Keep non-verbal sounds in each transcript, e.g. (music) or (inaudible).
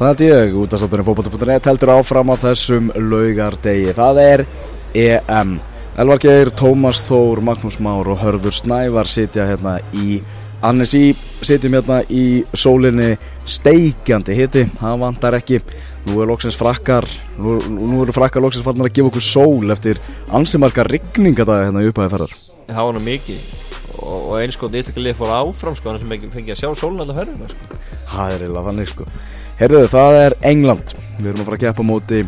Það held ég, út af státtunum fókbalta.net heldur áfram á þessum laugardegi. Það er EM. Elvar Geir, Tómas Þór, Magnús Már og Hörður Snævar sitja hérna í Annesí, sitjum hérna í sólinni steikjandi hitti, það vantar ekki. Nú er loksins frakkar, nú, nú eru frakkar loksins farnar að gefa okkur sól eftir ansimarka rigningadagi hérna í upphæði ferðar. Það var nú mikið og, og eins sko íslikalið fór áfram sko þannig sem ekki fengið að sjá sólun alltaf ferðina sko. Það er eiginlega þannig sko. Herðu, það er England. Við erum að fara að keppa móti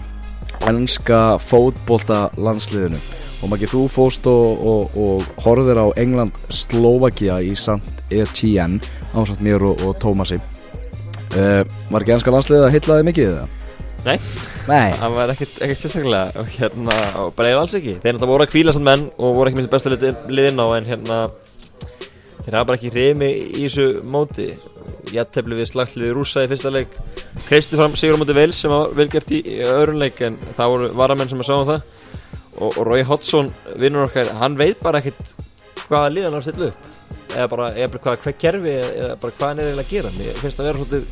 ennska fótbolta landsliðinu. Og maður ekki, þú fóst og, og, og horfðir á England-Slovakia í St. Etienne ásamt mér og, og Tómasi. Uh, var ekki ennska landsliðið að hitlaði mikið það? Nei, Nei. það var ekkert, sérstaklega og hérna, bara eða alls ekki þeir náttúrulega voru að kvíla samt menn og voru ekki minnst bestu liðin á en hérna þeir hafa bara ekki reymi í þessu móti. Jættefli við slagtliði rúsa í fyrsta leik. Kreistu fram sigur á móti Vels sem var velgert í, í öðrun leik en það voru varamenn sem að sá um það. Og, og Rói Hoddsson, vinnur okkar hann veit bara ekkert hvaða liðan stilla upp. Eða bara, eða bara hvað, gerfi eða bara hvað hann er eiginlega að gera. Mér finnst að vera svolítið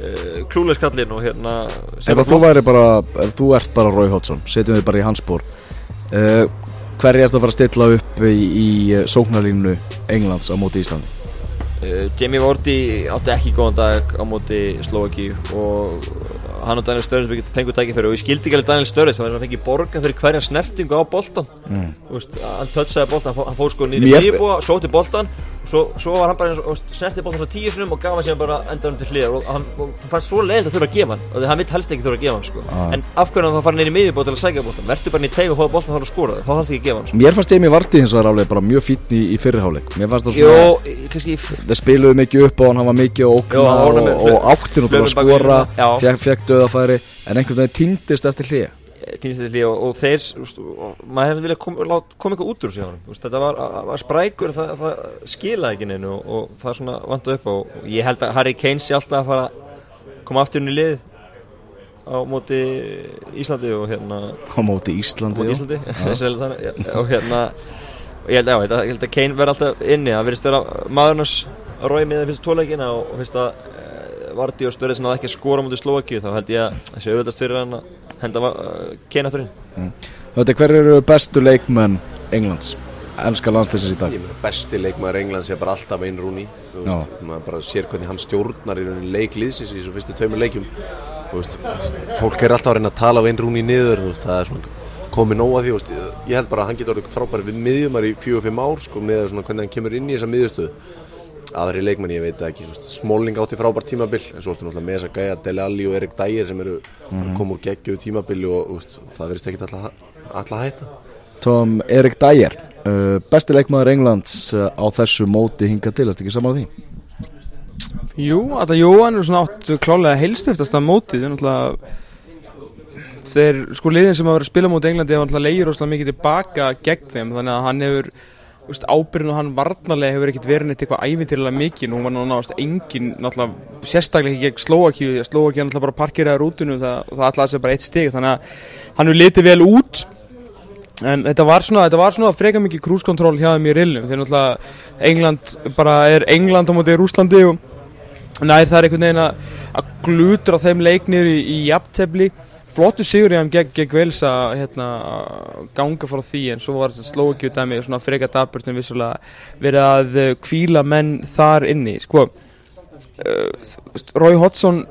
uh, klúleiskallin og hérna Ef þú bara, ef þú ert bara Rói Hodson, setjum við bara í hans spór. Uh, hverju ert að fara að stilla upp í, í sóknarlínu Englands á móti Íslandi? Uh, Jamie Vardy átti ekki góðan dag á móti Slovaki og hann og Daniel Sturridge fengur tækifæri og ég skildi ekki alveg Daniel að hann fengi borga fyrir hverja snertingu á boltan Mm. Hann tötsaði boltan, hann fó- hann fór sko nýri Mér- miðjubúa, sóti boltan svo, svo var hann bara eins og snertið boltan svo tíu sinum og gaf hann síðan bara endanum til hliðar og hann og hann fannst svo leiðilegt að þurfa að gefa hann og því hann vill helst ekki þurfa að gefa hann sko. Ah. en af hverju hann þá fara nýri miðjubúa til að sækja boltan verður bara í teig og hóða boltan þar og skora þá þarf ekki að gefa hann sko. Mér fannst Emi Vardí hins vegar alveg bara mjög fítn í, í fyrirháleik Mér fannst það Jó, svona kannski Það spiluðu mikið upp á hann, var mikið að Jó, var og, og átti náttúrulega að hlaupið bak við skora fekk, döðafæri En einhvern veginn týndist eftir hlið kynnstilli og, og þeir og maður hefði viljað koma kom eitthvað út úr úst, þetta var, var sprækur það, það skilaði ekki neinu og, og það svona vandu upp á. Og ég held að Harry Kane sé alltaf að fara að koma aftur inn í lið á móti Íslandi og hérna Á móti Íslandi, móti. Íslandi. (laughs) Og hérna og ég held, já, ég held að- að Kane verði alltaf inni. Það verðist vera maðurnars rói með fyrst tóleikina og, fyrst að Vardi og Störið sem náði ekki að skora móti Slovakíu þá held ég að þessi auðvitaðst fyrir hann að henda uh, Kane aftur inn. Þetta hver eru bestu leikmenn Englands? Ennska landslýsins í dag? Besti leikmaður Englands er bara alltaf einn rúni þú maður bara sér hvernig hann stjórnar í rauninni leik liðsins í þessu fyrstu tveimur leikjum. Þú veist, fólk er alltaf að reyna að tala á einn rúni niður, þú veist, það er svona komið nóga því, þú veist, ég held bara að hann getur orðið frábæri við miðjumar í fjögur og fimm ár sko, með svona hvernig hann kemur inn í þessa miðjustöðu aðri leikmenn, ég veit það ekki Smalling átti frábær tímabil en svo ertu náttúrulega með þessa gæja Dele Alli og Erik Dyer sem eru mm koma úr geggju tímabili og veist, það verðist ekki alltaf að hætta Tom Erik Dyer uh, Besti leikmaður Englands uh, á þessu móti hinga til, ertu ekki saman á því? Jú, þetta Jóhann er svona átt klálega heilstiftast að mótið, það er náttúrulega þeir, sko liðin sem hafa verið að spila móti Englandi hafa náttúrulega leigir óslega mikið tilbaka gegn þeim, þannig að hann hefur úst, ábyrðin og hann varnarlega hefur ekkert verið neitt eitthvað ævintýrlega mikið, nú var náttúrulega engin, náttúrulega sérstaklega ekki gegn Slovakíu, Slovakíu náttúrulega bara parkeraði rútinu það, það allar sér bara eitt stig, þannig að hann hefur litið vel út. En þetta var svona, þetta var svona freka mikið krúskontról hjá þeim í rillum Þegar náttúrulega England bara er England á móti Rúslandi og nær það er einhvern veginn að glutra þeim leiknir í, í jafntefli Flottu sigur í hann gegn, gegn Vels að hérna, ganga frá því en svo var slókju dæmi svona freka daburt en vissulega verið að eh, hvíla menn þar inni. Sko, uh, Rói Hodson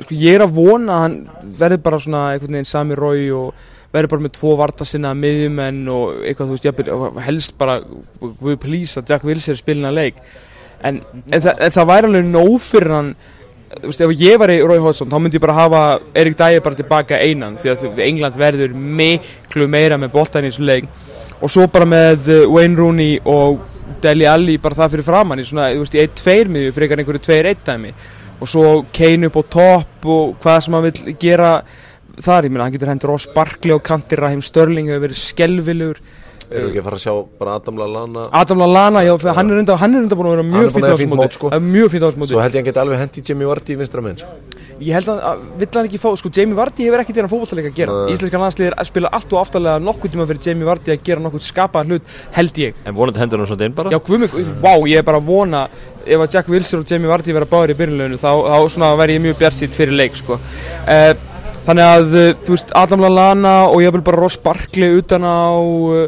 sko, ég er að vona að hann verði bara svona einhvern veginn sami Rói og verður bara með tvo varta sinna miðjumenn og eitthvað þú veist, og helst bara við plýsa Jack Wills er spilin að leik. En, en, þa en það væri alveg nóg fyrir hann þú veist, ef ég var í Rói Hodson þá myndi ég bara hafa Erik Dæger bara tilbaka einan því að England verður miklu meira með boltan í þessu leik. Og svo bara með uh, Wayne Rooney og Deli Alli bara það fyrir framann í svona, þú veist, í 1-2 miðju frekar einhverju 2-1 dæmi. Og svo Kane upp á topp og hvað sem hann vil gera þar, ég meina, hann getur hendur á sparkli og kantir Raheem Störling hefur verið skelvilegur Erum við ekki að fara að sjá bara Adam Lallana Adam Lallana, já, fyrir hann er enda, hann er enda búin að vera mjög er búinn fínt að á eiga fínt þessu móti mót, sko. Eh, mjög fínt á þessu móti Svo held ég hann geti alveg hendi Jimmy Vardy í vinstra menn sko. Ég held að, að vill hann ekki fá, sko Jamie Vardy hefur ekkert þeirra fótballleika að gera Nei. Íslenska landsliðir spila allt og aftalega nokkuð tíma fyrir Jamie Vardy að gera nokkuð skapaðan hlut held ég En vonandi hendur hann svona inn bara Já, guðmig, vá, ég er bara að vona ef að Jack Wilson og Jamie Vardy vera báðir í byrjunleginu þá, þá svona verð ég mjög bjart fyrir leik sko. uh, Þannig að, uh, þú veist, Adam Lallana og ég vil bara Ross Barkley utan á uh,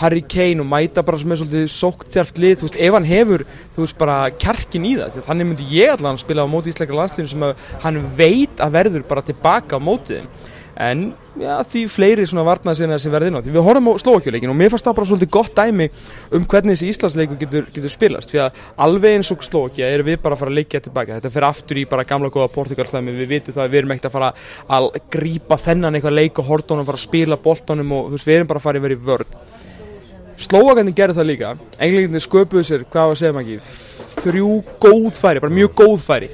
Harry Kane og mæta bara sem er svolítið sóktjart lið, þú veist, ef hann hefur þú veist, bara kjarkin í það þannig myndi ég allan spila á móti íslenska landsliðinu sem að hann veit að verður bara tilbaka á mótið en já, því fleiri svona varnaðsina sem verði inn á því við horfum á Slovakjuleikin og mér fannst það bara svolítið gott dæmi um hvernig þessi Íslandsleiku getur, getur spilast því að alveg eins og Slovakja erum við bara að fara að leikja tilbaka. Þetta fyrir aftur í bara gamla góða Portugalstæmi við vitum það að við erum ekkert að fara að grípa þennan eitthvað leik og hortónum fara að spila boltónum og þú veist við erum bara að fara að vera í Slóakandi gerði það líka. Englendinni sköpuðu sér, hvað var að segja maður ekki þrjú góð færi, bara mjög góð færi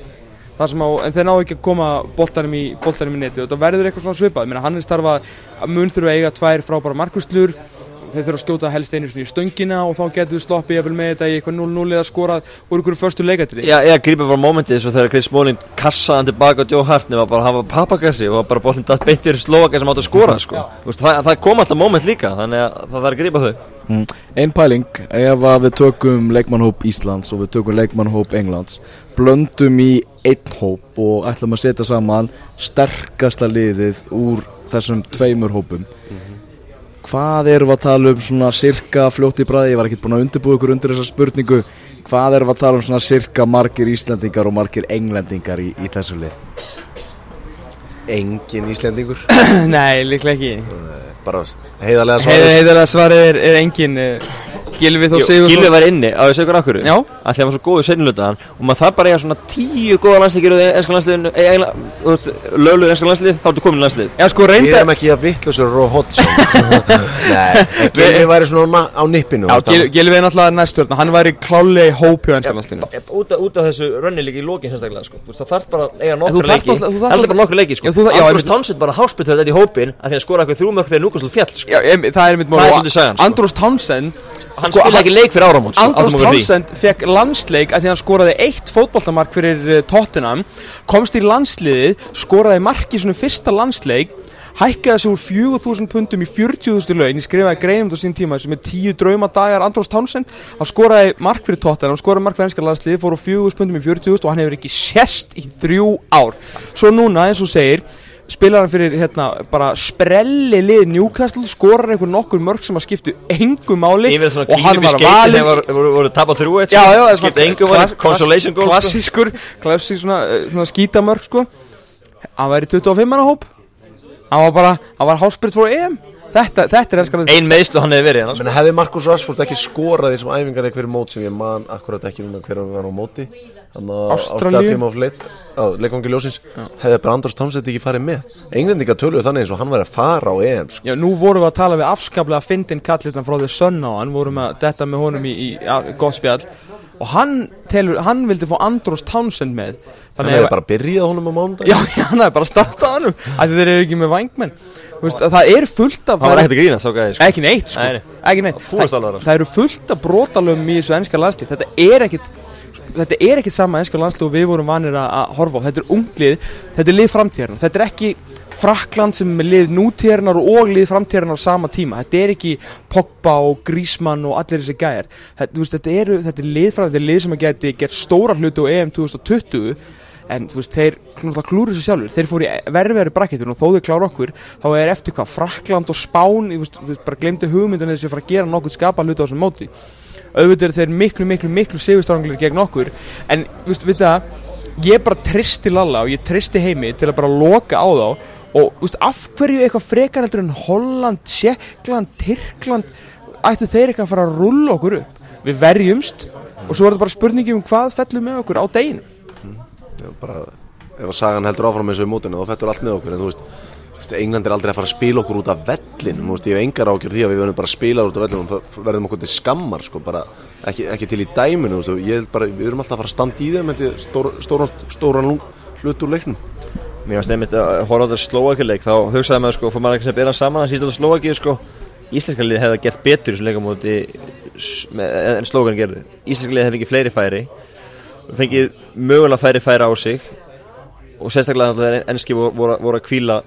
á, en þeir náðu ekki að koma boltanum í, boltanum í neti og það verður eitthvað svona svipað. Meina, hann er starfa að mun þurfa að eiga tvær frábæra markuslur þeir þurfa að skjóta helst einu svona í stöngina og þá getur sloppið jafnvel með þetta í eitthvað 0-0 eða skorað úr ykkur förstu leikatri Já, ég grípa bara mómentið svo þegar Chris Smalling kassaði hann tilbaka á Joe Hart nema bara hann var papakassi og bara boltinn datt beintir Slovaka sem átt að skora sko. Þú veist, það, það kom alltaf móment líka þannig að það þarf að grípa þau Mm. Ein pæling, ef að við tökum leikmannhóp Íslands og við tökum leikmannhóp Englands blöndum í einn hóp og ætlum að setja saman sterkasta liðið úr þessum tveimur hópum. Hvað erum við að tala um svona cirka fljótt í bræði, ég var ekkert búin að undirbúa ykkur undir þessa spurningu. Hvað erum við að tala um svona cirka margir Íslandingar og margir Englendingar í, í þessu lið? Engin Íslendingur? (coughs) Nei, líklega ekki. Bara heiðarlega Heiða, svarið. Heiðarlega svarið er, er engin uh, Gilvi þó segur Gilvi var inni á þessu ykkur akkur Já. að hann var svo góðu seinlutaðan og maður það bara eiga svona tíu góða landsleikir og enska landsliðinu lögluð enska landslið þá ertu komin í landslið Já, sko Við reynda erum ekki að vittlusur og Hodgson. (laughs) Nei, en Gilvi væri svona á nippinu Já, Gilvi er náttúrulega næstjörn Hann væri klálega í hóp hjá ennskjarnarslinu út, af- þessu rönni líka í lókin sérstaklega sko. Það þarf bara hann sko, spilaði ekki leik fyrir áramót sko, á því. Townsend fekk landsleik að því hann skoraði eitt fótbollamark fyrir uh, Tottenham komst í landsliðið, skoraði mark í svona fyrsta landsleik hækkaði sig úr 4.000 pundum í 40.000 laun ég skrifaði greinum þetta sín tíma sem er 10 draumadagar Andrós Townsend hann skoraði mark fyrir Tottenham, hann skoraði mark fyrir ennska landsliðið fór úr 4.000 pundum í 40.000 og hann hefur ekki sést í þrjú ár svo núna eins og segir spilar hann fyrir hérna bara sprelli lið Newcastle skorar einhver nokkur mörg sem að skiptu engum máli og hann var valinn. þegar voru- voru voru tapað þrjú eitt Já, já, það er skipta engum var consolation goal sko. Klassískur, klassísk svona, eh, svona skítamörk sko. Hann var í 25 manna hóp. Hann var bara, hann var hálsbrytt frá EM Þetta, þetta er elskan ein meðslu hann hefði verið hérna, sko. Men hefði Markus Rashford ekki skorað í þessum æfingar eitthvað mót sem ég man akkurat ekki núna hver hann var á móti? Þannig að á leikvangi ljósins hefði bara Andrós Townsend ekki farið með? Englendinga töluðu þannig eins og hann væri að fara á EM sko. Já, nú vorum við að tala við afskaplega fyndin kallitan frá The Sun á hann vorum að detta með honum í, í ja, gott spjall. Og hann telur, hann vildi fá Andrós Townsend með. Hann Þannig hefði ef- bara byrjað honum á mándag Já, já, (laughs) hann hefði bara startað honum. Af því þeir eru ekki með vangmenn veist, það er fullt af hann var ekkert að grína sá gæði sko. ekki neitt sko. Nei, nei. ekki neitt. Fúlast það, alvara. það eru fullt af brotalöfum í þessu ennska landslið þetta er ekkit þetta er ekkit sama ennska landslið og við vorum vanir að, horfa á. Þetta er unglið, þetta er lið framtíðarnar þetta er ekki Frakland sem er lið nútíðarnar og lið framtíðarnar á sama tíma. Þetta er ekki Pogba og Griezmann og allir þessi gæjar. Þetta, veist, þetta, eru, þetta er lið framtíðar, þetta er lið sem að geti gert stóra hluti á EM 2020 en þú veist, þeir klúru þessu sjálfur þeir fóru í verðveri brakketun og þó þeir klára okkur þá er eftir hvað, Frakland og Spán þú veist, þú veist, bara glemdi hugmyndinu þessu að fara að gera nokkuð skapa hluti á þessum móti. Auðvitað eru þeir miklu, miklu, miklu sigurstranglir gegn okkur. En, þú veist, við það ég bara tristi Lalla og ég tristi heimi til að bara loka á þá og, þú veist, af hverju eitthvað frekar heldur en Holland, Tjekkland, Tyrkland? Ættu þeir eitthvað að fara að rulla okkur upp? Við verjumst og svo er þetta bara spurningi um hvað fellur með okkur á deginu bara, ef að sagan heldur áfram eins og í mótinu þá fettur allt með okkur en þú veist, England er aldrei að fara að spila okkur út af vellin veist, ég hef engar ágjörð því að við verðum bara að spila út af vellin og verðum okkur til skammar sko, bara, ekki, ekki til í dæminu veist, bara, við erum alltaf að fara að standa í þeim held ég, stór, stóran, hlut úr leiknum. Mér varst einmitt að horfa á þetta slóakileik þá hugsaði maður sko, fór maður ekki sem bera saman að á slóakið sko Íslenska liðið hefði gett betur í þessu leikamóti en slókan gerði Íslenska liðið hefði ekki fleiri færi fengið mögulega færi færi á sig og sérstaklega náttúrulega þegar ennski voru, voru, að kvíla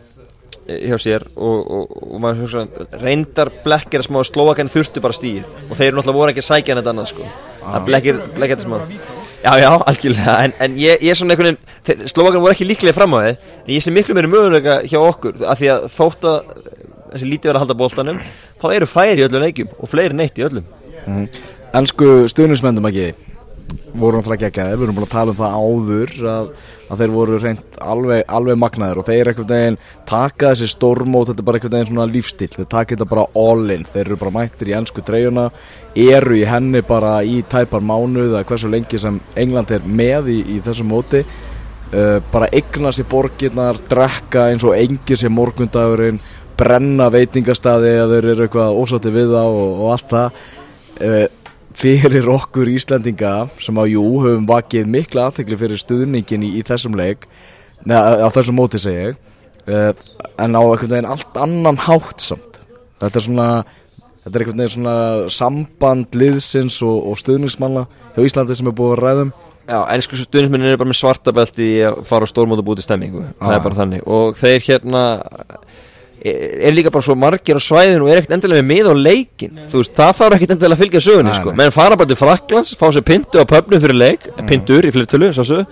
eh, hjá sér og, og, og maður hugsa reyndar blekkir að smá Slovakian þurftu bara stíð og þeir náttúrulega voru ekki að sækja hann þetta annað sko. Það blekkir, blekkir þetta smá. Já, já, algjörlega, en, en ég, er svona einhvern veginn, Slovakian voru ekki líklega fram á þið en ég sé miklu meiri möguleika hjá okkur af því að þótt að þessi lítið verið að halda boltanum þá eru færi í öllum leikjum og fleiri neitt í öllum. Ensku stuðnismendum ekki voru náttúrulega geggjaði, við erum búin að tala um það áður að, að þeir voru reynd alveg, alveg magnaðir og þeir einhvern veginn taka þessi stormót, þetta er bara einhvern veginn svona lífstíl, þeir taka þetta bara all in. Þeir eru bara mættir í ennsku treyjuna eru í henni bara í tæpar mánuð eða hversu lengi sem England er með í, í þessu móti. Uh, bara eigna sér borgirnar drekka eins og engir sér morgundagurinn brenna veitingastadi að þeir eru eitthvað ósátti við þá og, og allt það. Uh, fyrir okkur Íslandinga sem á jú höfum vakið mikla aðtekli fyrir stuðningin í, í þessum leik. Neða á þessum móti segi ég. Uh, en á einhvern veginn allt annan hátt samt. Þetta er svona þetta er einhvern veginn svona samband liðsins og, og stuðningsmanna hjá Íslandi sem er búið að ræðum. Já, ennsku stuðnismennin eru bara með svartabelti að fara á stórmóta búti stemmingu. Það Ah. er bara þannig. Og þeir hérna er er líka bara svo margir á svæðinu og er ekkert endilega með á leikin þú veist, það þarf ekkert endilega að fylgja sögunni Nei, sko. nei. menn fara bara til Fraklands, fá sér pintu á pöfnum fyrir leik, pintur í svo,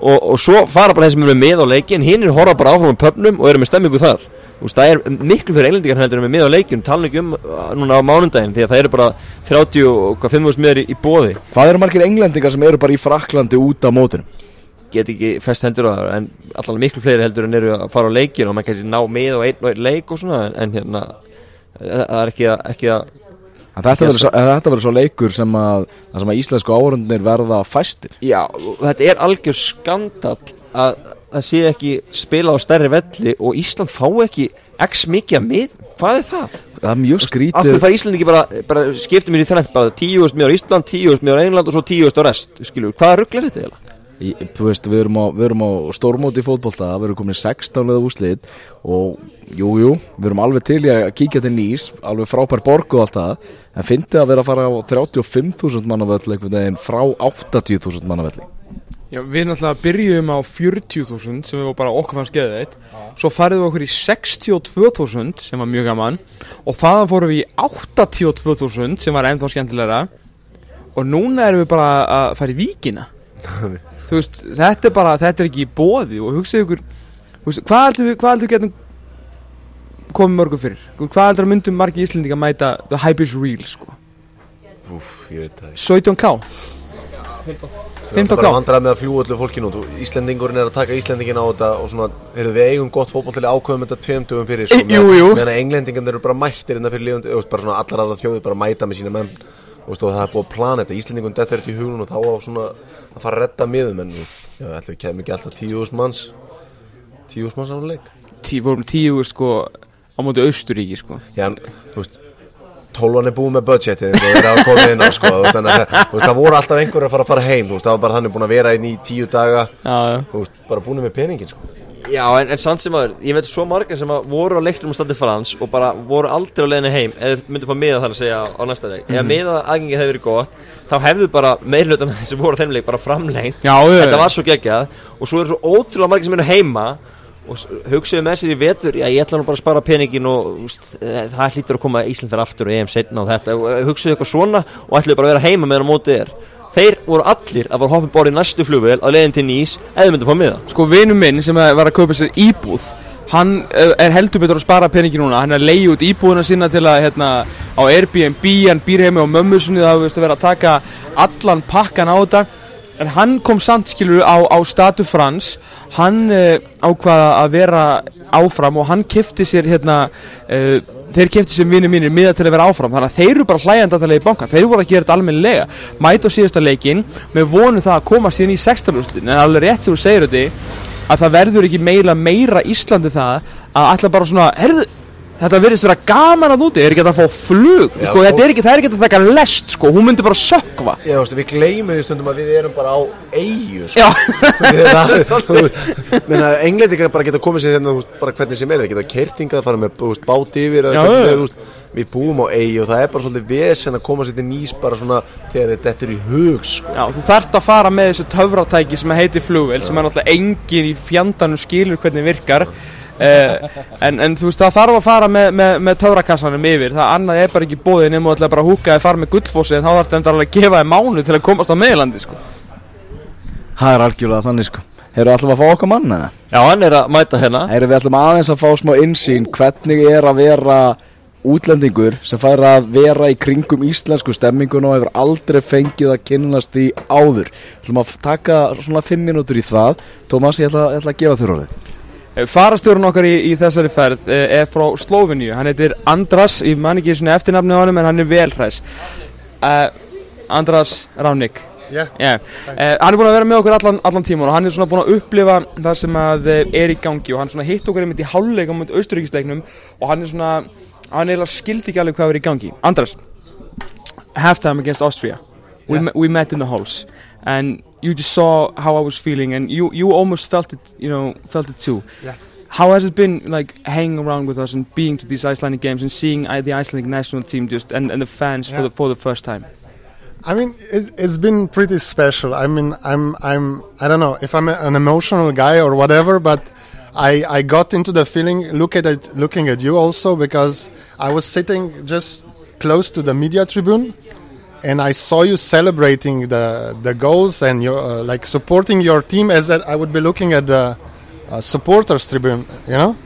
og, og svo fara bara þeir sem eru með á leikin hinn er horfa bara áfram á pöfnum og eru með stemmingu þar Þú veist, það er miklu fyrir eilendingar heldur með mið á leikjum, tala ekki um uh, núna á mánundaginn því að það eru bara 30 og hvað 5 miðar í, í bóði Hvað eru margir englendingar sem eru bara í Fraklandi út af mótinu? Get ekki fest hendur á það en allan miklu fleiri heldur en eru að fara á leikin og maður kannski ná með og einn og einn leik og svona en hérna það er ekki að, ekki að Þetta verður svo, leikur sem að, sem að íslensku árundinir verða fæstir. Já, þetta er algjör skandal að það sé ekki spila á stærri velli og Ísland fá ekki x mikið að mið, hvað er það? Það er mjög Af skrítið hverju fær Ísland ekki bara, bara skiptum við í þrennt bara 10.000 miðar á Ísland, 10.000 miðar á England og svo 10.000 á rest, skilur, hvaða rugl er þetta eiginlega? Í, þú veist, við erum á, við erum á stórmóti í fótbolta, við erum komin 16 leða úslit og jú, jú, við erum alveg til í að kíkja til nýs, alveg frábær borg og allt það, en fyndið að vera að fara á 35.000 mannavöll einhvern veginn frá 80.000 mannavölli. Já, við náttúrulega byrjum á 40.000 sem við bara okkur fannst geðið eitt Svo farið við okkur í 62.000 sem var mjög gaman Og þaðan fórum við í 82.000 sem var ennþá skemmtilegra. Og núna erum við bara að fara í víkina (laughs) Þú veist, þetta er bara, þetta er ekki í bóði Og hugsið ykkur, þú veist, hvað heldur við, hvað heldur við getum komið mörgum fyrir? Hvað heldur að myndum margir Íslendinga mæta The Hype is Real, sko? Úf, ég veit það 17k? 15 15K. bara vandrað með að fljúa öllu fólkinu Íslendingurinn er að taka Íslendingin á þetta og svona, heyrðu við eigum gott fótboll til að ákveðum þetta tveim dögum fyrir (laughs) jú. meðan að englendingan eru bara mættir innan fyrir lifandi, þú veist, bara svona allar aðra þjóðir bara mæta með sína menn og það er búið að plana þetta, Íslendingun er þetta í hugun og þá á svona að fara að redda miðum en já, ætlum við kemur ekki alltaf 10.000 manns. 10.000 manns á leik. Tí, vorum tíu, sko, á móti Austuríki, sko. Já, þú veist Tólvan er búið með budgetið sko, það- voru alltaf einhverjir að fara að fara heim það var bara þannig búin að vera inn í tíu daga. Já, já. Veist, bara búin með peningin sko. Já, en, en samt sem aður, ég veit svo margar sem að voru á leiknum á standi Frans og bara voru aldrei á leiðinni heim eða myndu fá miða þar að segja á næsta leik. Ef miða aðgengi hefði verið gott þá hefðu bara meirlutan (laughs) sem voru á þeim leik bara framlengt þetta var svo geggjað og svo eru svo ótrúlega margir sem eru heima og hugsuðu með sér í vetur já, ég ætla nú bara að spara peningin og úst, það hlýtur að koma Ísland fyrir aftur og EM setna og þetta, og hugsuðu eitthvað svona og ætluðu bara að vera heima meðan mótið er þeir voru allir að fara hoppin bóri í næstu flugvél á leiðin til Nýs eða myndu fá miða. Sko vinnu minn sem var að kaupa sér íbúð Hann eh, er heldur betur að spara peningi núna. Hann er að leiði út íbúðuna sína til að hérna, á Airbnb, hann býr heimi á mömmu sinni Það hefur verið að taka allan pakkan á þetta En hann kom samt skilur á, á Statu Frans Hann uh, ákvaða að vera áfram Og hann kefti sér hérna uh, Þeir kefti sér vinnu mínir miða til að vera áfram. Þannig að þeir eru bara hlæjandatalega í bankan Þeir voru að gera þetta almennilega. Mæta á síðasta leikin Með vonu það að koma síðan í sextalústin En alveg rétt sem þú segir þetta að það verður ekki meira meira Íslandi það að ætla bara svona herðu, þetta virðist vera gaman að úti, er ekki að fá flug? Já, sko, þetta er ekki, það er ekki að taka lest sko, hún myndi bara sökva Já, þú veist, við gleymum því stundum að við erum bara á eigu sko. (laughs) Englendingar bara geta komið sér hérna þú veist, bara hvernig sem er, þeir geta kertingað fara með veist, bát yfir Já, hvernig það er, veist, við búum á eigu og það er bara svolítið vesen að koma sér til nýs bara svona þegar þetta er í hug sko. Já, þú þarft að fara með þessu töfratæki sem heitir flugvél sem er náttúrulega engin í fjandanum skilur hvernig virkar uh, en, en þú veist það þarf að fara með, með, með töfrakassanum yfir. Það annað er bara ekki bóðið nema þú ætla bara að húka eða fara með gullfossi en þá þarf þetta alveg að gefa þér mánu til að komast á meðlandi sko. Það er algjörlega þannig sko. Erum við alltaf að fá okkar mann eða? Já, hann er að mæta hérna. Erum við alltaf aðeins að fá smá insýn Hvernig er að vera útlendingur sem fær að vera í kringum íslensku stemminguna og hefur aldrei fengið að kynnast því áður? Ætlum að taka svona 5 mínútur í það. Tómas, ég ætla, ég ætla að gefa þér orðið. Eh, Farastjórun okkar í, í þessari ferð eh, er frá Slóveníu, hann heitir Andras, ég man ekki eftirnafni á honum en hann er velhræs uh, Andras Ránik Já. Yeah. Uh, hann er búin að vera með okkur allan, allan tíman og hann er svona búin að upplifa það sem að er í gangi og hann svona hitt okkur einmitt í háluleika mot austuríkisleiknum og hann er svona, hann er skildi ekki alveg hvað er í gangi Andras, halftime against Austria we, Yeah. we met in the halls and you just saw how I was feeling and you, you almost felt it, you know, felt it too Yeah. How has it been like hanging around with us and being to these Icelandic games and seeing uh, the Icelandic national team just and, and the fans for the for the first time? I mean, it, it's been pretty special. I mean, I'm, I'm, I don't know if I'm a, an emotional guy or whatever, but I, I got into the feeling, look at it, looking at you also, because I was sitting just close to the media tribune, and I saw you celebrating the the goals and your uh, like supporting your team as that I would be looking at the uh, supporters tribune, you know.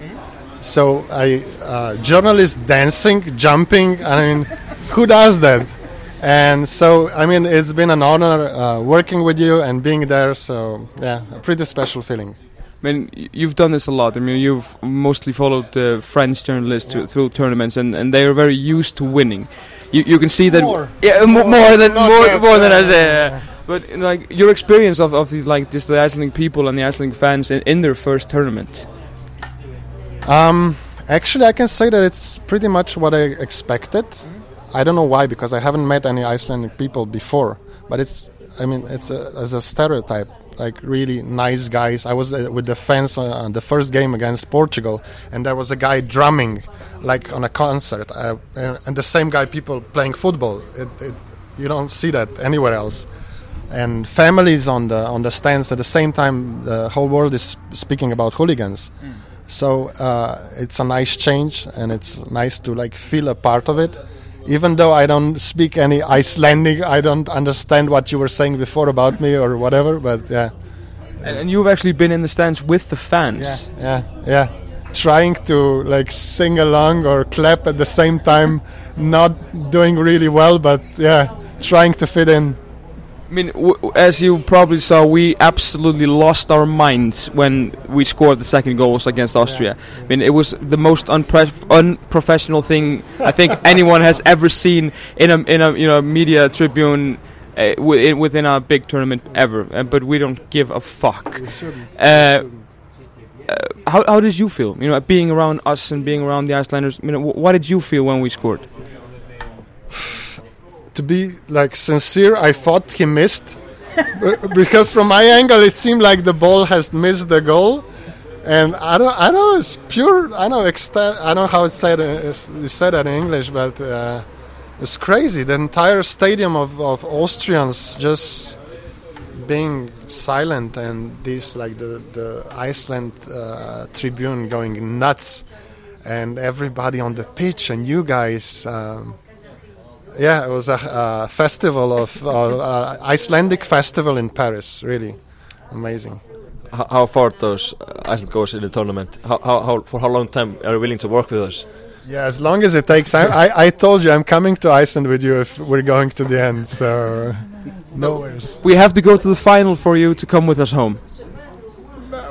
So I uh, journalists dancing, jumping. I mean, who does that? And so, I mean, it's been an honor uh, working with you and being there. So, yeah, a pretty special feeling. I mean, you've done this a lot. I mean, you've mostly followed uh, French journalists to, through tournaments, and, and they are very used to winning. You, you can see that. More. Yeah, more, More. more than Not more, that, more than I say. uh, But like your experience of, of the like just the Icelandic people and the Icelandic fans in, in their first tournament. Um, actually, I can say that it's pretty much what I expected. I don't know why, because I haven't met any Icelandic people before. But it's, I mean, it's a, as a stereotype, like really nice guys. I was uh, with the fans uh, on the first game against Portugal, and there was a guy drumming, like on a concert, uh, and the same guy people playing football. It, it, you don't see that anywhere else. And families on the on the stands at the same time. The whole world is speaking about hooligans. So uh, it's a nice change, and it's nice to like feel a part of it. Even though I don't speak any Icelandic, I don't understand what you were saying before about me or whatever. But yeah, And, and you've actually been in the stands with the fans. yeah, yeah. Trying to like sing along or clap at the same time, not doing really well, but yeah, trying to fit in. I mean, w- w- as you probably saw, we absolutely lost our minds when we scored the second goals against Austria. I mean, it was the most unpre- unprofessional thing I think (laughs) anyone has ever seen in a in a you know media tribune uh, within, within a big tournament ever. Uh, but we don't give a fuck. Uh, how how did you feel? You know, being around us and being around the Icelanders. You know, wh- what did you feel when we scored? To be like sincere, I thought he missed (laughs) because from my angle it seemed like the ball has missed the goal, and I don't, I know it's pure, I know extent, I know how it's said, uh, it's, said in English, but uh, it's crazy. The entire stadium of, of Austrians just being silent, and this like the the Iceland uh, Tribune going nuts, and everybody on the pitch, and you guys. Um, yeah, it was a uh, festival of uh, uh, Icelandic festival in Paris. Really amazing. H- how far does Iceland goes in the tournament? How, how, how for how long time are you willing to work with us? Yeah, as long as it takes. I, I, I told you I'm coming to Iceland with you if we're going to the end. So no worries. We have to go to the final for you to come with us home.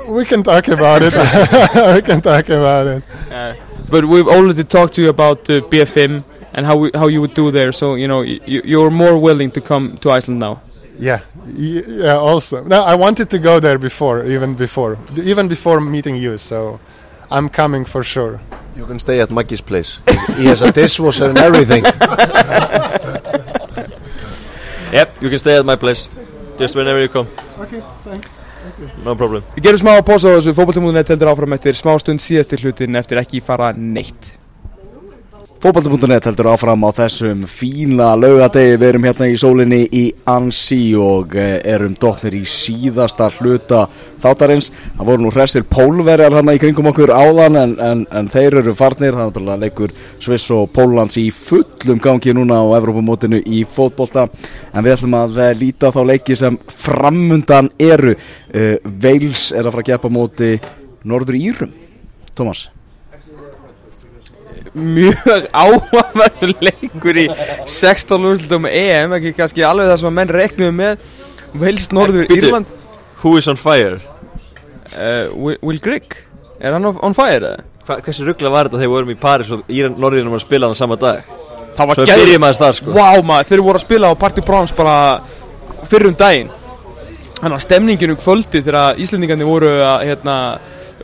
We can talk about it. (laughs) we can talk about it. But we've already talked to you about the BFM and how we, how you would do there. So you know you, you're more willing to come to Iceland now. Yeah, yeah. Also, no, I wanted to go there before, even before, even before meeting you. So I'm coming for sure. You can stay at Maggie's place He has a dishwasher and everything (laughs) Yep, you can stay at my place Just whenever you come Okay, thanks. No problem Við gerum smá pása á þessu fótballtumúðinett heldur áfram eftir smá stund síðastir hlutin eftir ekki fara neitt Fótbolti.net heldur áfram á þessum fína laugadegi Við erum hérna í sólinni í Ansi og eh, erum dotnir í síðasta hluta þáttarins. Það voru nú hressir pólverjar hérna í kringum okkur áðan en, en, en þeir eru farnir. Það er náttúrulega leikur Sviss og Póllands í fullum gangi núna á Evrópumótinu í fótbolta. En við ætlum að eh, líta þá leiki sem framundan eru. Uh, Veils er að fara að gefa móti Norður Írum. Tómas Mjög (laughs) áhugaverður leikur í 16 úrslutum EM ekki kannski alveg það sem að menn reknuðu með Wales Norður Bíddu. Írland Who is on fire? uh, Will, Will Grigg Er hann on fire eða? Hva, hversu ruggla var þetta þegar við vorum í Paris og Íran Norðurinn var að spila hann saman dag? Það var Svo geðveikt. byrjum aðeins þar sko Vá maður, þeir voru að spila á Party Browns bara fyrir um daginn Þannig að stemningin um kvöldi þegar Íslendingarnir voru að hérna,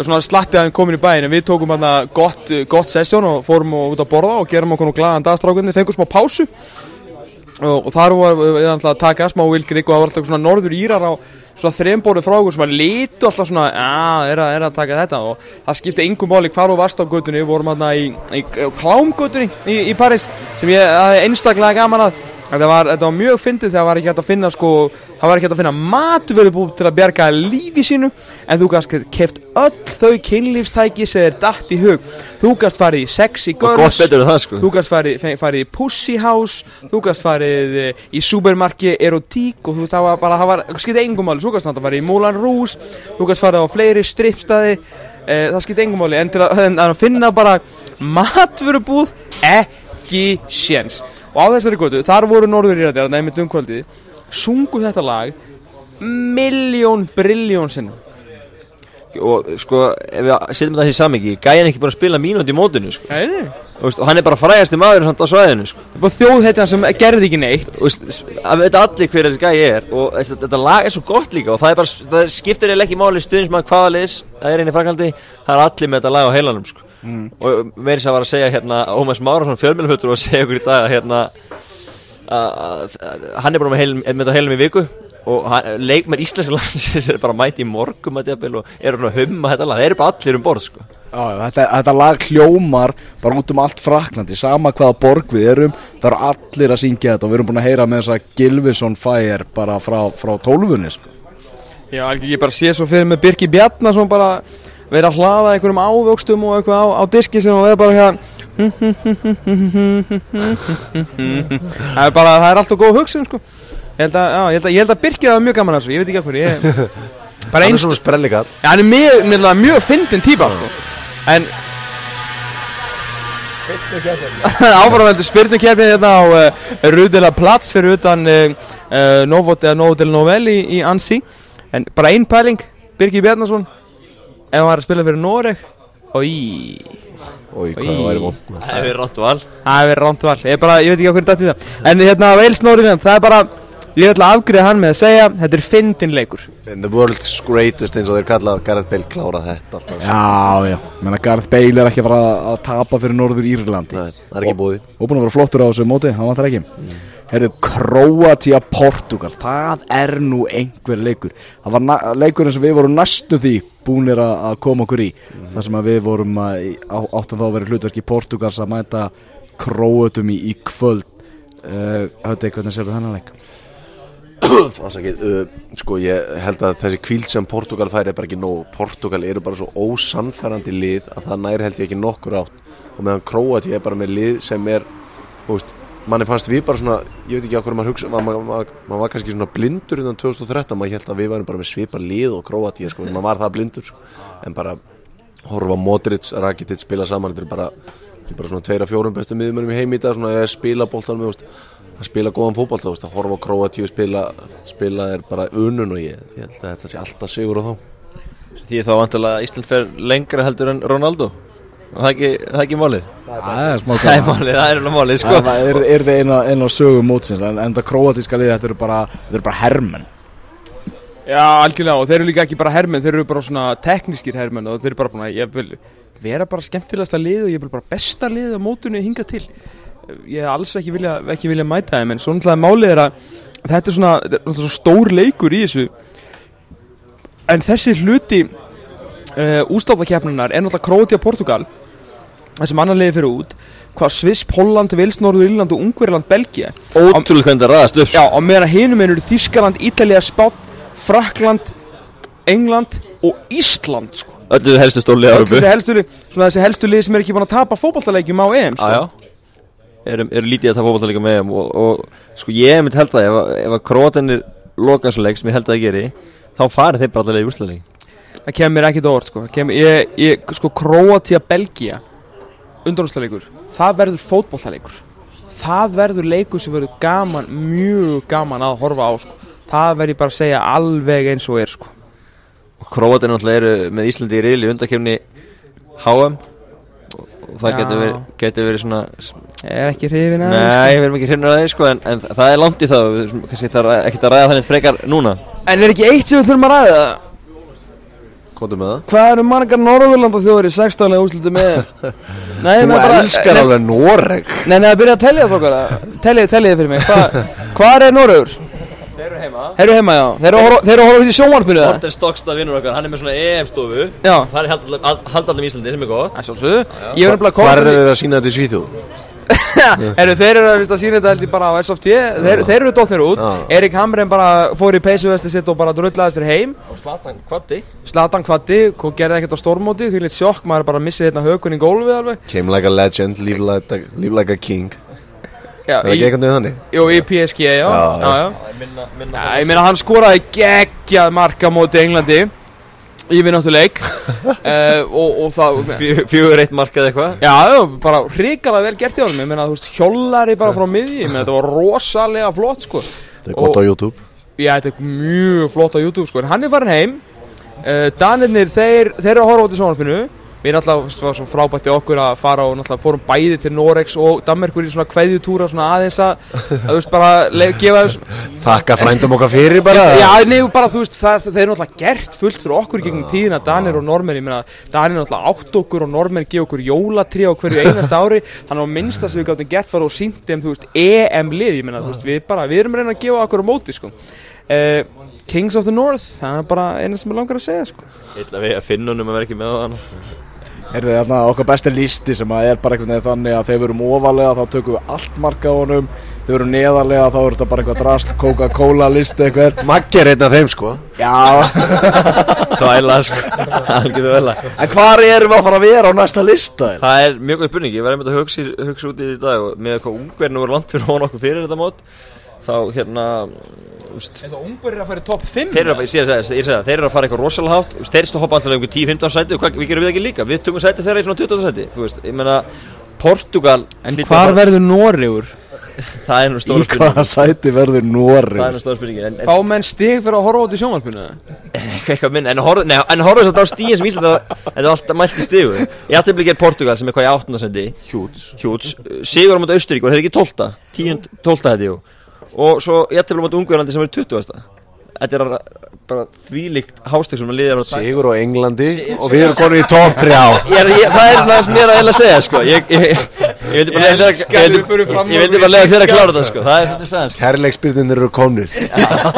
svona slattið aðeins komin í bæinn en við tókum hérna gott, gott sessjón og fórum út að borða og gerum okkur nú glaðan dagstrákunni, fengum smá pásu. Og, og þar var við að taka smá Grigg og það var alltaf svona norður írar á svona þrembóru frá okkur sem að litu alltaf svona að er, er að taka þetta. Og það skipti engum máli hvar þú varst á göttunni við vorum hérna í, í, í klámgöttunni í, í Paris sem ég einstaklega gaman að Þetta var, þetta var mjög fyndið þegar það var ekki hægt að finna sko, það var ekki hægt að finna matvörubúð til að bjarga lífi sínu. En þú gast keft öll þau kynlífstæki sem er datt í hug. Þú gast farið í sexy girls það sko. Þú gast farið, farið í Pussy House. Þú gast farið eh, í Supermarki Erotík og þú það var bara, það var, skipti engum máli. Þú gast náttúrulega farið í Moulin Rouge. Þú gast farið á fleiri strippstaði. Eh, Það skipti engum máli. En til að, (laughs) en að finna bara matvörubúð Ekki séns Og á þessari götu, þar voru norður í rættir Nefnir umkvöldið Sungu þetta lag Miljón, briljón sinnum. Og sko, ef við setjum þetta í samingi Gæjan er ekki bara að spila mínúti í mótinu sko. Og hann er bara frægasti maður samt á svæðinu sko. Það var þjóðhetjan sem gerði ekki neitt. Og veist, að veit allir hver þessi gæi er Og veist, þetta lag er svo gott líka Og það bara, það skiptir ekki máli stuðnismann hvaða liðs Það er einn í Fraklandi Það er allir með þetta lag á heilanum sko Og meiri sem var að segja hérna Ómas Márasson fjölmjölfötur og að segja okkur í dag að hérna að- að- að- hann er bara með, heil, með þetta heilum í viku og hann, leikmenn íslenska landsins er bara mæti í morgum að jafnvel og eru svona að humma þetta lag, þeir eru bara allir um borð sko. Já, þetta, þetta lag hljómar bara út um allt Fraklandi sama hvaða borg við erum það eru allir að syngja þetta og við erum búin að heyra með þess að Gilvison Fire bara frá, frá tólfunni sko. Já, ekki ég bara sé svo fyrir með Birki Bjarnason bara verið að hlaða einhverjum ávöxtum og eitthvað á, á diski sem og verið bara hérna það er bara, það er alltaf góð hugsun sko. Ég held að, já, ég held að, ég held að Birki það mjög gaman að þessu, ég veit ekki af hverju ég, bara (laughs) Hann er einst, svona sprellikall já, hann er mjög, mjög, mjög fyndin típa sko. En (laughs) áframveldu spyrnukefni hérna á uh, Rudela Plats fyrir utan uh, uh, Novot eða Novotel Novel í, í Ansi. En bara ein pæling Birgir Bjarnason ef hann var að spila fyrir Noreg. Í Ói, hvað það væri vond Það er rátt val. Það hefur verið rámt val. Ég, bara, ég veit ekki hverju dætt í það. En hérna Wales Noreg það er bara ég ætla að afgriða hann með að segja þetta er fyndin leikur. In the world's greatest eins og þeir kalla Gareth Bale klára þetta alltaf. Já, já, menna Garth Bale er ekki að fara að- tapa fyrir Norður Írlandi. Nei, það er ekki búið og búin að vera flottur á þessu móti, hann vantar ekki. Mm. Herðu, Kroatia, Portugal það er nú einhver leikur. Það var na- leikurinn sem við vorum næstu því búinir að koma okkur í. Þar sem að við vorum að, í- á, áttum þá að vera hlutverki Portugals að mæta Króatum í, í kvöld. Uh, Höfði, hvernig sér þennan leik? Afsakið, sko ég held að þessi kvíld sem Portugal fær er bara ekki nóg. Portugal eru bara svo ósannfærandi lið að það nær held ég ekki nokkur átt. Og meðan Króati er bara með lið sem er veist, manni fannst við bara svona ég veit ekki á hverju maður hugsa maður, maður, maður var kannski svona blindur innan 2013 maður held að við varum bara með svipa lið og Króati sko, maður var það blindur sko. en bara horfa Modric, Rakitic spila saman þetta er bara, bara svona tveira fjórum bestu miðmönum í heim í dag svona spila veist, að spila góðan fótboll þú veist, að horfa á Króatíu spila spila er bara unun og ég, ég held að þetta sé alltaf sigur á þá. Því þá vantilega Ísland fer lengra heldur en Ronaldo? Og það er ekki, það ekki málið? Það er smá Það er málið, það er alveg málið sko. Það er, er það eina, eina sögum mótsins en, en það króatíska liði þetta eru bara, bara hermenn. Já, algjörlega og þeir eru líka ekki bara hermenn þeir eru bara svona teknískir hermenn og þeir eru bara búin að ég vil vera bara skemmtilegasta lið og ég vil bara besta lið á mótunni hinga til ég hef alls ekki vilja, ekki vilja mæta þeim en svo náttúrulega málið er að þetta er svona, þetta er náttúrulega svo stór leikur í þessu. En þessi hluti uh, ústáðakefnunar er náttúrulega Króti og Portugal þessum annar liði fyrir út hvað Sviss, Holland, Vils, Norður Írland og Ungverland, Belgia Ótrúlega hvernig það ræðast upp. Já, og meðan hinum eru Þískaland, Ítalía, Spán, Frakland, England og Ísland sko. Öllu helstu stóli Öll þessi helstu, lið- svona þessi helstu lið sem er ekki búin að tapa fótballtaleikjum á EM sko. Já Eru, eru lítið að það fótballtaleika með þeim og, og sko ég myndi held það ef, að- ef að krótinir loka svo leik sem ég held að það geri þá farið þeir bara allavega í úrslaleik Það kemur ekkit orð sko. kemur, ég, ég, sko, Kroatia, Belgia undanúrslalegur það verður fótballtalegur það verður leikur sem verður gaman mjög gaman að horfa á sko. það verður ég bara að segja alveg eins og er sko. og krótinir náttúrulega eru með Íslandi í riðli undakefni HM og það getur verið, getur verið svona er ekki hrifin að Nei, við erum ekki hrifnir að því sko en, en það er langt í það við erum kannski ekki að ræða- ekkert að ræða þannig frekar núna En er ekki eitt sem við þurfum að ræða? Kvotum með það Hvað eru margar Norðurlanda þjóður í 16. úrslutu með? (laughs) Nei, Þú bara- elskar nei, alveg Noreg Nei, nei, að byrja að tellja það okkar Tellið, tellið fyrir mig Hva, (laughs) Hvað er Norður? Þeir eru heima. Þeir eru heima, já. Þeir eru að horfa- þeir eru að horfa út í sjónvarpinu það Morten Stokstad vinnur okkar, hann er með svona EM-stofu. Já. Það er haldallum í Íslandi sem er gott. Það sjálfsögðu. Ég verður bara að Hvar koma er þeir að sína þetta í Svíþjóð? (laughs) Heru, Þeir eru að víst að sína þetta held ég bara á SFT Þeir, þeir eru dóttnir út. Já. Erik Hamren bara fór í peysuvesti sitt og bara drullaði sér heim. Og Slatan kvatti Slatan kvatti, gerði ekkert á stormóti Því litt sjokk, maður bara missið hérna hökun í gólfið alveg. Came like a legend, live like a, live like a king Já, Er það í, ekki eitthvað þannig? jú, í PSG, já, Já, já, já. já. Minna, minna Já, ég meina hann skoraði geggjað marka móti Englandi í vinnáttuleik uh, (laughs) og, og það Fjö- Fjögur eitt markað eitthvað? Já, bara hrikalega vel gert í honum. Ég meina, þú veist, hjólari bara frá miðji Ég meina, þetta var rosalega flott, sko. Þetta er gott á YouTube. Já, þetta er mjög flott á YouTube, sko. En hann er farin heim. Uh, Danirnir, þeir, þeir eru að horfa út í sjónvarpinu Við náttúrulega, þú veist, var svo frábært í okkur að fara og náttúrulega fórum bæði til Norex og Danmerkur í svona kveðjutúra svona aðeins að, að þú veist, bara gefa þess Þakka frændum okkar fyrir bara Já, nei, bara þú veist, það, það er náttúrulega gert fullt fyrir okkur í gegnum tíðina, Danir og Normer, ég meina, Danir náttúrulega átt okkur og Normer gefa okkur jólatrí á hverju einasta ári, þannig að minnsta sem við gáttum gert var og sínt þeim, þú veist, EM-lið, ég meina, þú veist, við bara, við erum að reyna að gefa okkur á móti, sko. Uh, Kings of the North, það er bara eina sem ég langar að segja, sko. Illa við að finna honum að vera ekki með á hann Er það hérna okkar besti listi sem að er bara einhvern veginn þannig að þegar við erum ofalega þá tökum við allt marka á honum. Þegar við erum neðarlega þá er þetta bara eitthvað drast Coca-Cola listi eitthvað Maggi er einn af þeim sko. Já, (laughs) Kvæla sko. En hvar erum við að fara að vera á næsta lista? Það er mjög góð spurning, ég var einmitt að hugsa, hugsa út í þetta í dag og með hvað ungverðinu voru langt fyrir hún okkur fyrir þetta mót þá hérna Þetta ungur er að fara í topp 5. þeir, eru að, ég, sé, ég, sé, að, þeir eru að fara eitthvað rosalega hátt. Þeir stu hoppa antilega um 10-15 sæti hvað, við gerum við ekki líka. Við tökum sæti þeirra í svona 20 sæti þú veist, ég meina Portugal En hvar að verður Noregur? það er nú Í stóra hvaða spurning sæti verður það er nú stóra spurning en, Fá en, menn stig fyrir að horfa út í sjónvarpinu? eitthvað, eitthvað minn, en horfðu nei, en horfðu þess að á stíðin sem Ísland er- þetta er alltaf mælt í stígu ég ætti að blikja Portugal sem er hvað í 8. sendi Hjúts Hjúts, Sigur á mæta Austurík og þeir eru ekki 12 10, 12 þetta jú og svo ég ætti að mæta Ungverlandi sem er 20 þetta er bara þvílíkt hástek sem að liða Sigur á Englandi Og við erum konið í top 3 Ég er, ég, það er næst mér að eða segja sko. Ég, ég, ég vildi bara Ég lega þér að á klára þetta sko. Það er svolítið sagðan sko Kærleiksbyrðin eru komnir.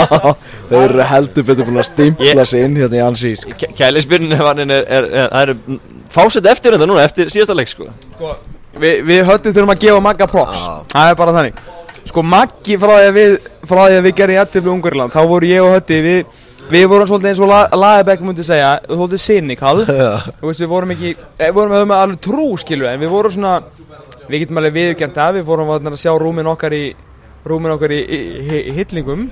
(laughs) Þeir eru heldur betur búin að stimpla sig inn hérna í ansí sko. Kælisbyrnin er, er, er, er, fásett eftir þetta núna eftir síðasta leik sko. Vi, við höldum þurfum að gefa Magga props. Það er bara þannig Sko Maggi frá því að við Frá því að við gerum jættum við Ungurland Þá voru ég og Hötti Við, við vorum svolítið eins og La- Lagerbæk myndi segja Svolítið veist við vorum ekki eh, Við vorum með alveg trú skilu En við vorum svona Við getum alveg viðkjönt það Við vorum að sjá rúmin okkar í Rúmin okkar í, í, í, í hillingum.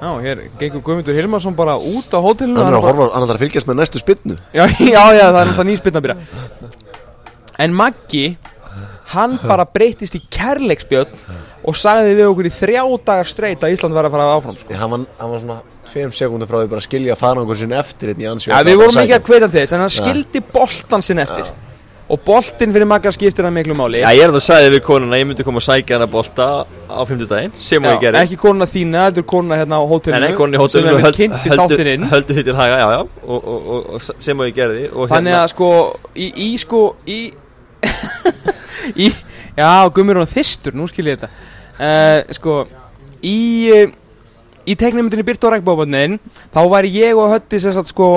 Já, hér gengur Guðmundur Hilmarsson bara út á hótelinu Hann er að horfa, hann ætlar að fylgjast með næstu spinnu Já, (laughs) já, já, það er náttúrulega nýspilna að byrja. En Maggi Hann bara breytist í kærleiksbjörn Og sagði við okkur í þrjá dagar streit Að Ísland verði að fara áfram sko. Hann var, hann var svona 5 sekúndur frá því bara að skilja farangur sinn eftir hérna í ansjó ja, Við vorum ekki að kveita þess En hann skildi boltan sinn eftir. Og boltinn fyrir Magga skiptir það miklu máli. Já, ég er það að sagði við konuna að ég myndi koma að sækja hana bolta á 50 daginn sem og ég gerði. ekki konuna þína, heldur konuna hérna á hótelinu nei, konuna í hótelinu sem er höld- kynnti höldu- þáttinn inn. Höldu því til haga, já, já og, og, og, og sem ég gerði og þannig að sko í, í sko í, í já, gummur hún þistur, nú skil ég þetta. Uh, sko í uh, í teknimyndinni Byrt og Regnbóðböndin þá væri ég og Hötti sagt sko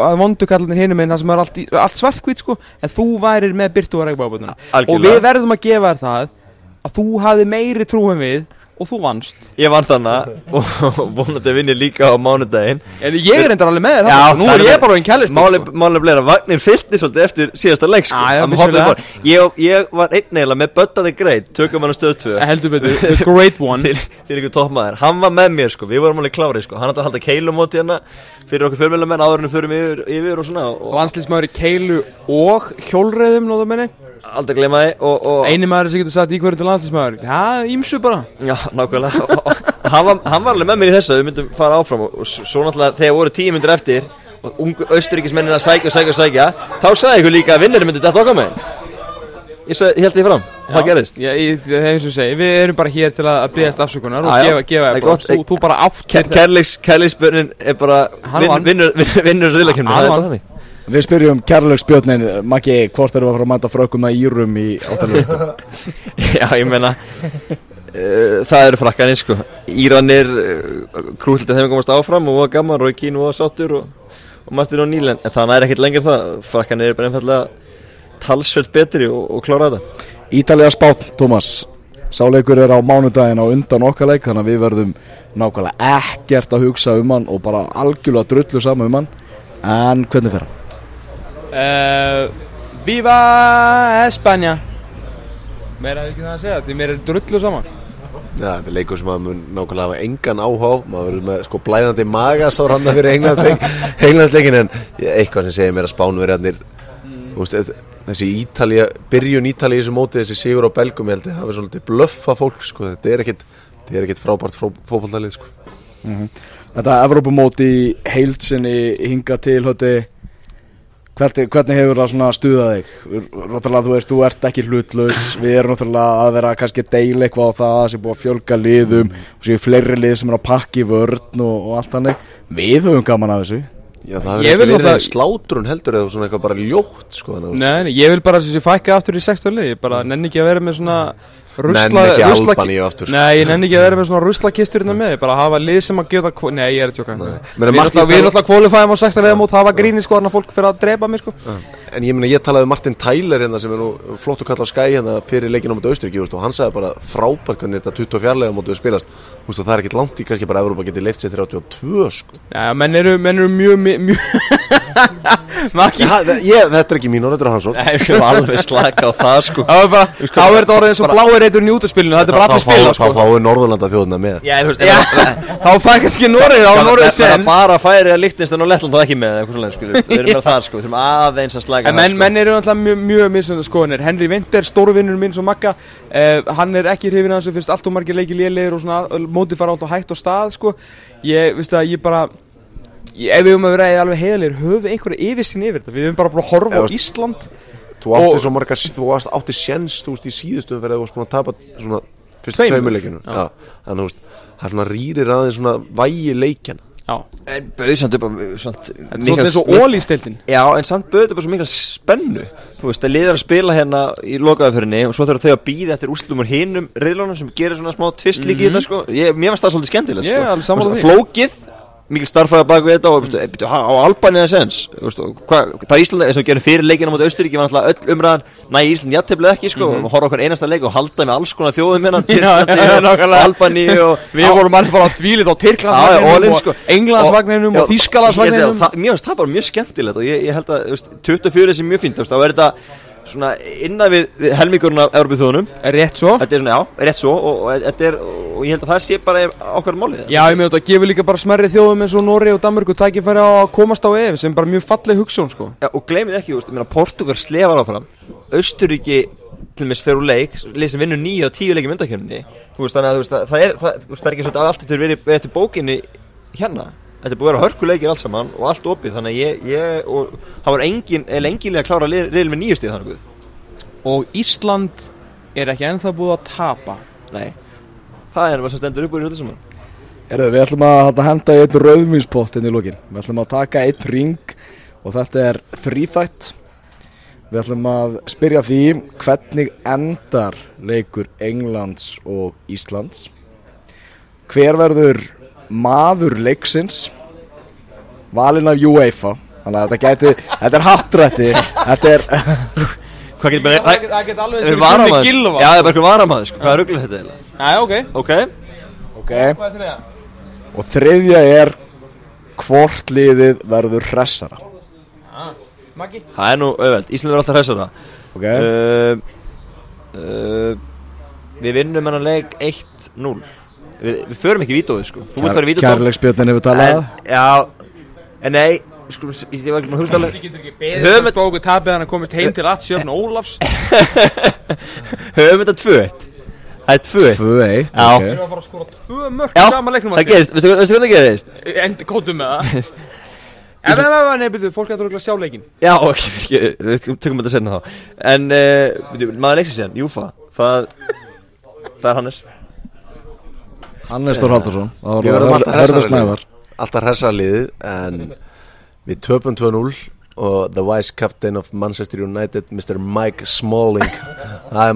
að vondu kallarnir hinum minn það sem er allt, allt svartkvít sko en þú værir með Byrt og Regnbóðböndin og við verðum að gefa það að þú hafði meiri trú en við og þú vannst. Ég vann þannig (laughs) og vonandi að vinni líka á mánudaginn. En ég er endar alveg með þér Já, þarna, sko. nú er ég bara einn kælis Máli, máli bleið að Vagnir fyllti svolítið eftir síðasta leik sko. Já, já, Hann vissulega. bara- ég, ég var einn eiginlega með Böttaði Greit Tökum hann á stöð 2 heldur betur, (laughs) the great one. Til, til ykkur toppmaður. Hann var með mér sko, við vorum alveg klári sko. Hann ætti að halda keilumóti hérna Fyrir okkur fjölmjölamenn áður en við förum yfir, yfir og svona og landslýsmaður í keilu og hjólreiðum nóða menni aldrei gleyma því og, og, eini maður sem getur sagt í hverju til landslýsmaður já, ímsu bara. Já, nákvæmlega. Og, og, hann, var, hann var alveg með mér í þessu Við myndum fara áfram og, og svo náttúrulega þegar voru tíu myndir eftir og ungu austuríkismennin að sækja og sækja og sækja þá sagði ykkur líka að vinnari myndi þetta okkar með ég, sagði, ég held því fram, og það gerist Já, ég, það er eins og segi, við erum bara hér til að að biðast afsökunar og Já, já. gefa, gefa er gott. þú, þú bara Ke- Kærleiks, kærleiksbjörnin er bara Hann vann. vinnur, vinnur, vinnur riðlakefni, það er bara þannig Við spyrjum kærleiksbjörnin, Maggi, hvort eru að fara að mæta frökkum að írum í áttalöfum? (laughs) Já, ég meina uh, það eru frakkanir sko. Íranir, uh, krúllið þeim komast áfram og var gaman, Rói Kín var sáttur og, og Martin og Níl en það er ekkert lengur það, frakkanir er bara einfallega talsveld betri og, og klára þetta. Ítalega spátt, Tómas Sáleikur er á mánudaginn á undan okkar leik Þannig að við verðum nákvæmlega ekkert að hugsa um hann Og bara algjörlega drullu saman um hann. En hvernig fer hann? Uh, Viva Espanja meira er ekki það að segja, því mér er drullu saman Já, þetta er leikur sem maður mun nákvæmlega hafa engan áhá maður verður með sko blæðandi maga sá hann fyrir englandsleik, (laughs) englandsleikin en eitthvað sem segir mér að spánu er hérna mm. þessi Ítalía byrjun Ítalía í þessu móti, þessi sigur á Belgum ég held að það er svolítið blöffa fólk sko. þetta er ekkit, þetta er ekkit frábært fókbaltalið sko. Þetta Evrópumót í heilsinni hinga til hötti Hvernig, hvernig hefur það svona stuðað þig? Náttúrulega þú veist, þú ert ekki hlutlaus. Við erum náttúrulega að vera kannski að deila eitthvað á það Það sé búið að fjölga liðum Og séu fleiri lið sem er að pakka í vörn og, og allt hannig Við höfum gaman af þessu. Já, það hefur verið náttúrulega- slátrun heldur eða svona eitthvað bara ljótt sko, Nei, nei, ég vil bara að þessi fækka aftur í 16 lið. Ég bara nenni ekki að vera með svona Nenni ekki Albaníu aftur, sko. Nei, ég nenni ekki að vera með svona ruslakistur hérna með Bara hafa lið sem að geta Nei, ég er að tjóka Við erum alltaf, kvalifæðum á 16 liða mót Hafa gríni sko Þannig að fólk fyrir að drepa mig sko. En ég meina, ég talaði um Martin Tyler hérna sem er nú flott að kalla á skæ hérna fyrir leikinu á móti Austuríki og hann sagði bara frábært hvernig þetta 24 lega við spilast. Og það er ekkit langt í kannski bara Európa geti leift sér 32 sko. Já, menn eru, menn eru mjög, mjög, (laughs) Þetta er ekki mín orð, þetta er hans orð. Nei, við erum alveg slaka á það sko. Þá er þetta orðið eins og bláir reytur njútaspilinu Þetta er bara allir spila Þá sko. fáið Norðurlanda þjóðuna með. Já, þú veist, Já, (laughs) þá fæ kannski Norið á það er sens bara færi að Lichtenstein og Lettland þá ekki með eitthvað svoleiðis, sko, þú veist, við erum (laughs) með það sko, við þurfum aðeins að slaka En menn, menn eru alltaf mjög, mjög mismunandi skoðanir. Henry Winter, stórvinnur minn svo makka uh, Hann er ekki hrifin að þessu fyrst allt og margir leiki lélegir og svona móti fara alltaf hægt á stað sko. Ég, veist að ég bara ég, Ef við höfum að vera alveg heiðalegir höfum við einhverja yfirsinn yfir þetta? Við höfum bara bara að horfa á Ísland Þú átti svo marga, þú átti sjens þú veist í síðustu fyrir að þú varst búin að tapa svona fyrst Já, þannig að þú veist, það er svona rýrir aðeins svona vægi leikjan Já, En bauð samt upp en samt bauð upp svo mikla spennu. Þú veist, það liður að spila hérna í lokaðaförinni og svo þurfa þau að býða eftir úrslumur hinum riðlunum sem gerir svona smá tvist líki í þetta sko. Ég, Mér finnst það svolítið skemmtilegt er sko. Flókið, mikil starfæða bak við þetta og mm. byrju, ha, á Albanið sens og hva, Það Íslanda, eins og gerum fyrir leikina mot Austuríki var náttúrulega öll umræðan Næ, Ísland jætteflið ekki sko og horfa okkur einasta leik og halda með alls konar þjóðum hérna. (laughs) Albaníu og (laughs) Við vorum allir bara á dvílið á Tyrklandsvagninum sko. og Englandsvagninum Já, og Þískalansvagninum Mér finnst það bara mjög skemmtilegt og ég, ég held að þú veist, 24 er sem mjög fínt þá er þetta svona innan við, við helmingurinn af Európið þjóðunum Rétt svo. Þetta er svona, já, rétt svo og, og, þetta er, og ég held að það sé bara okkar málið. Já, ég með þetta gefur líka bara smerri þjóðum eins og Nóri og Danmörku tækifæri á að komast á EF sem bara mjög falleg hugsun sko. Já, og gleymið ekki, þú veist, ég meina Portugal slefar áfram. Austuríki til mér fyrir úr leik lið sem vinnur 9 og 10 leikið myndakjörninni þú veist, þannig að það er það, það er ekki svona allt þetta verið við eftir bókinni hérna Þetta er búið að vera hörkuleikir allt saman og allt opið þannig að ég, ég og það var engin, eða enginlega að klára riðil með nýju stíð þannig og Ísland er ekki ennþá búið að tapa Nei Það er bara sem stendur upp úr í þetta saman Herðu, við ætlum að henda í einn rauðvinspott inn í lokin. Við ætlum að taka einn ring og þetta er þrýþætt. Við ætlum að spyrja því hvernig endar leikur Englands og Íslands. Hver verður maður leiksins? Valinn af UEFA. Þannig að þetta gæti, þetta er hattrætti. Þetta er, Hvað getur bara Það Það get alveg er varamaður Já, það er bara eitthvað varamaður sko. Hvað er rugglega þetta eiginlega? Já, ok Ok ok. Hvað er þetta? Og þriðja er hvort liðið verður hressara. Maggi? Það er nú auðveld Ísland er alltaf hressara Ok. uh, uh, Við vinnum hennar leik 1-0 við, við förum ekki í vítóið sko. Þú vilt vera í vítóið Kærleiksbjörnin hefur talað. Já. En nei Skulum, ég var ekki með að hugsta alveg. Þið getur ekki beðið Höfum að spóku tapið hann að komist heim til að sjöfn Ólafs. (laughs) Höfum þetta 2-1 Það er 2-1 2-1. Já. ok. Við erum að fara að skora tvö mörg Já, Sama leiknum það gerist, veistu veistu hvað það gerist? Endi kóttum með það. (laughs) Ef það var nefnir fólk að þú sjá leikin Já, ok, við tökum þetta senna þá. En, uh, maður leiksins síðan, Júfa Það, það er Hannes Hannes Þór Haldursson. Við verðum alltaf liðið En við töpum 2-0 Og the vice captain of Manchester United Mr. Mike Smalling (laughs) Það er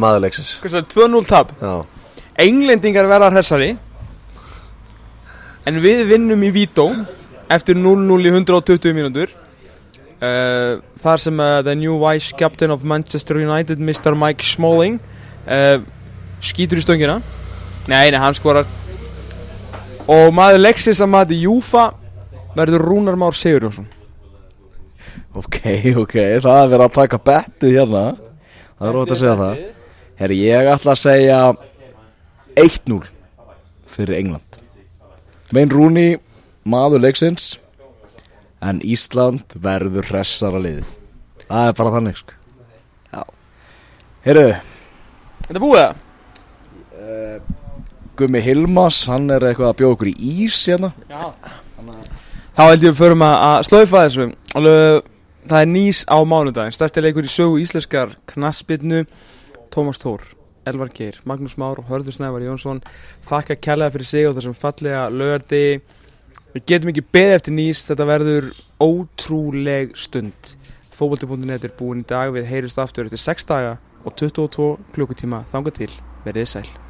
Hvað svo, 2-0 tap Já, Englendingar verða hressari En við vinnum í Vító Eftir 0-0 í 120 mínútur uh, Þar sem uh, the new vice captain of Manchester United Mr. Mike Smalling uh, Skýtur í stöngina Nei, nei, hann skorar Og maður leksins að maður Júfa Verður Rúnar Már Sigurjónsson. Ok, ok, það er verið að taka bettið hérna. Það er rót að segja það. Herri, ég ætla að segja 1-0 fyrir England. Mein Rooney, maður leiksins En Ísland verður hressara liði Það er bara þannig sko. Já. Herru, Þetta búið? Það? Gummi Hilmas, hann er eitthvað að bjóða okkur í ís hérna. Já. Þá held ég að förum að, að slaufa þessu. Alveg, Það er nýs á mánudaginn. Stærsti leikur í sögu íslenskar knassbyrnu Tómas Þór, Elvar Geir, Magnús Már og Hörður Snævar Jónsson. Þakka kærlega fyrir sig og þessum fallega lögardi Við getum ekki beðið eftir nýs. Þetta verður ótrúleg stund. Fótbolti.net er búin í dag. Við heyrjumst aftur eftir 6 daga og 22 klukkutíma. Þanga til, verið sæl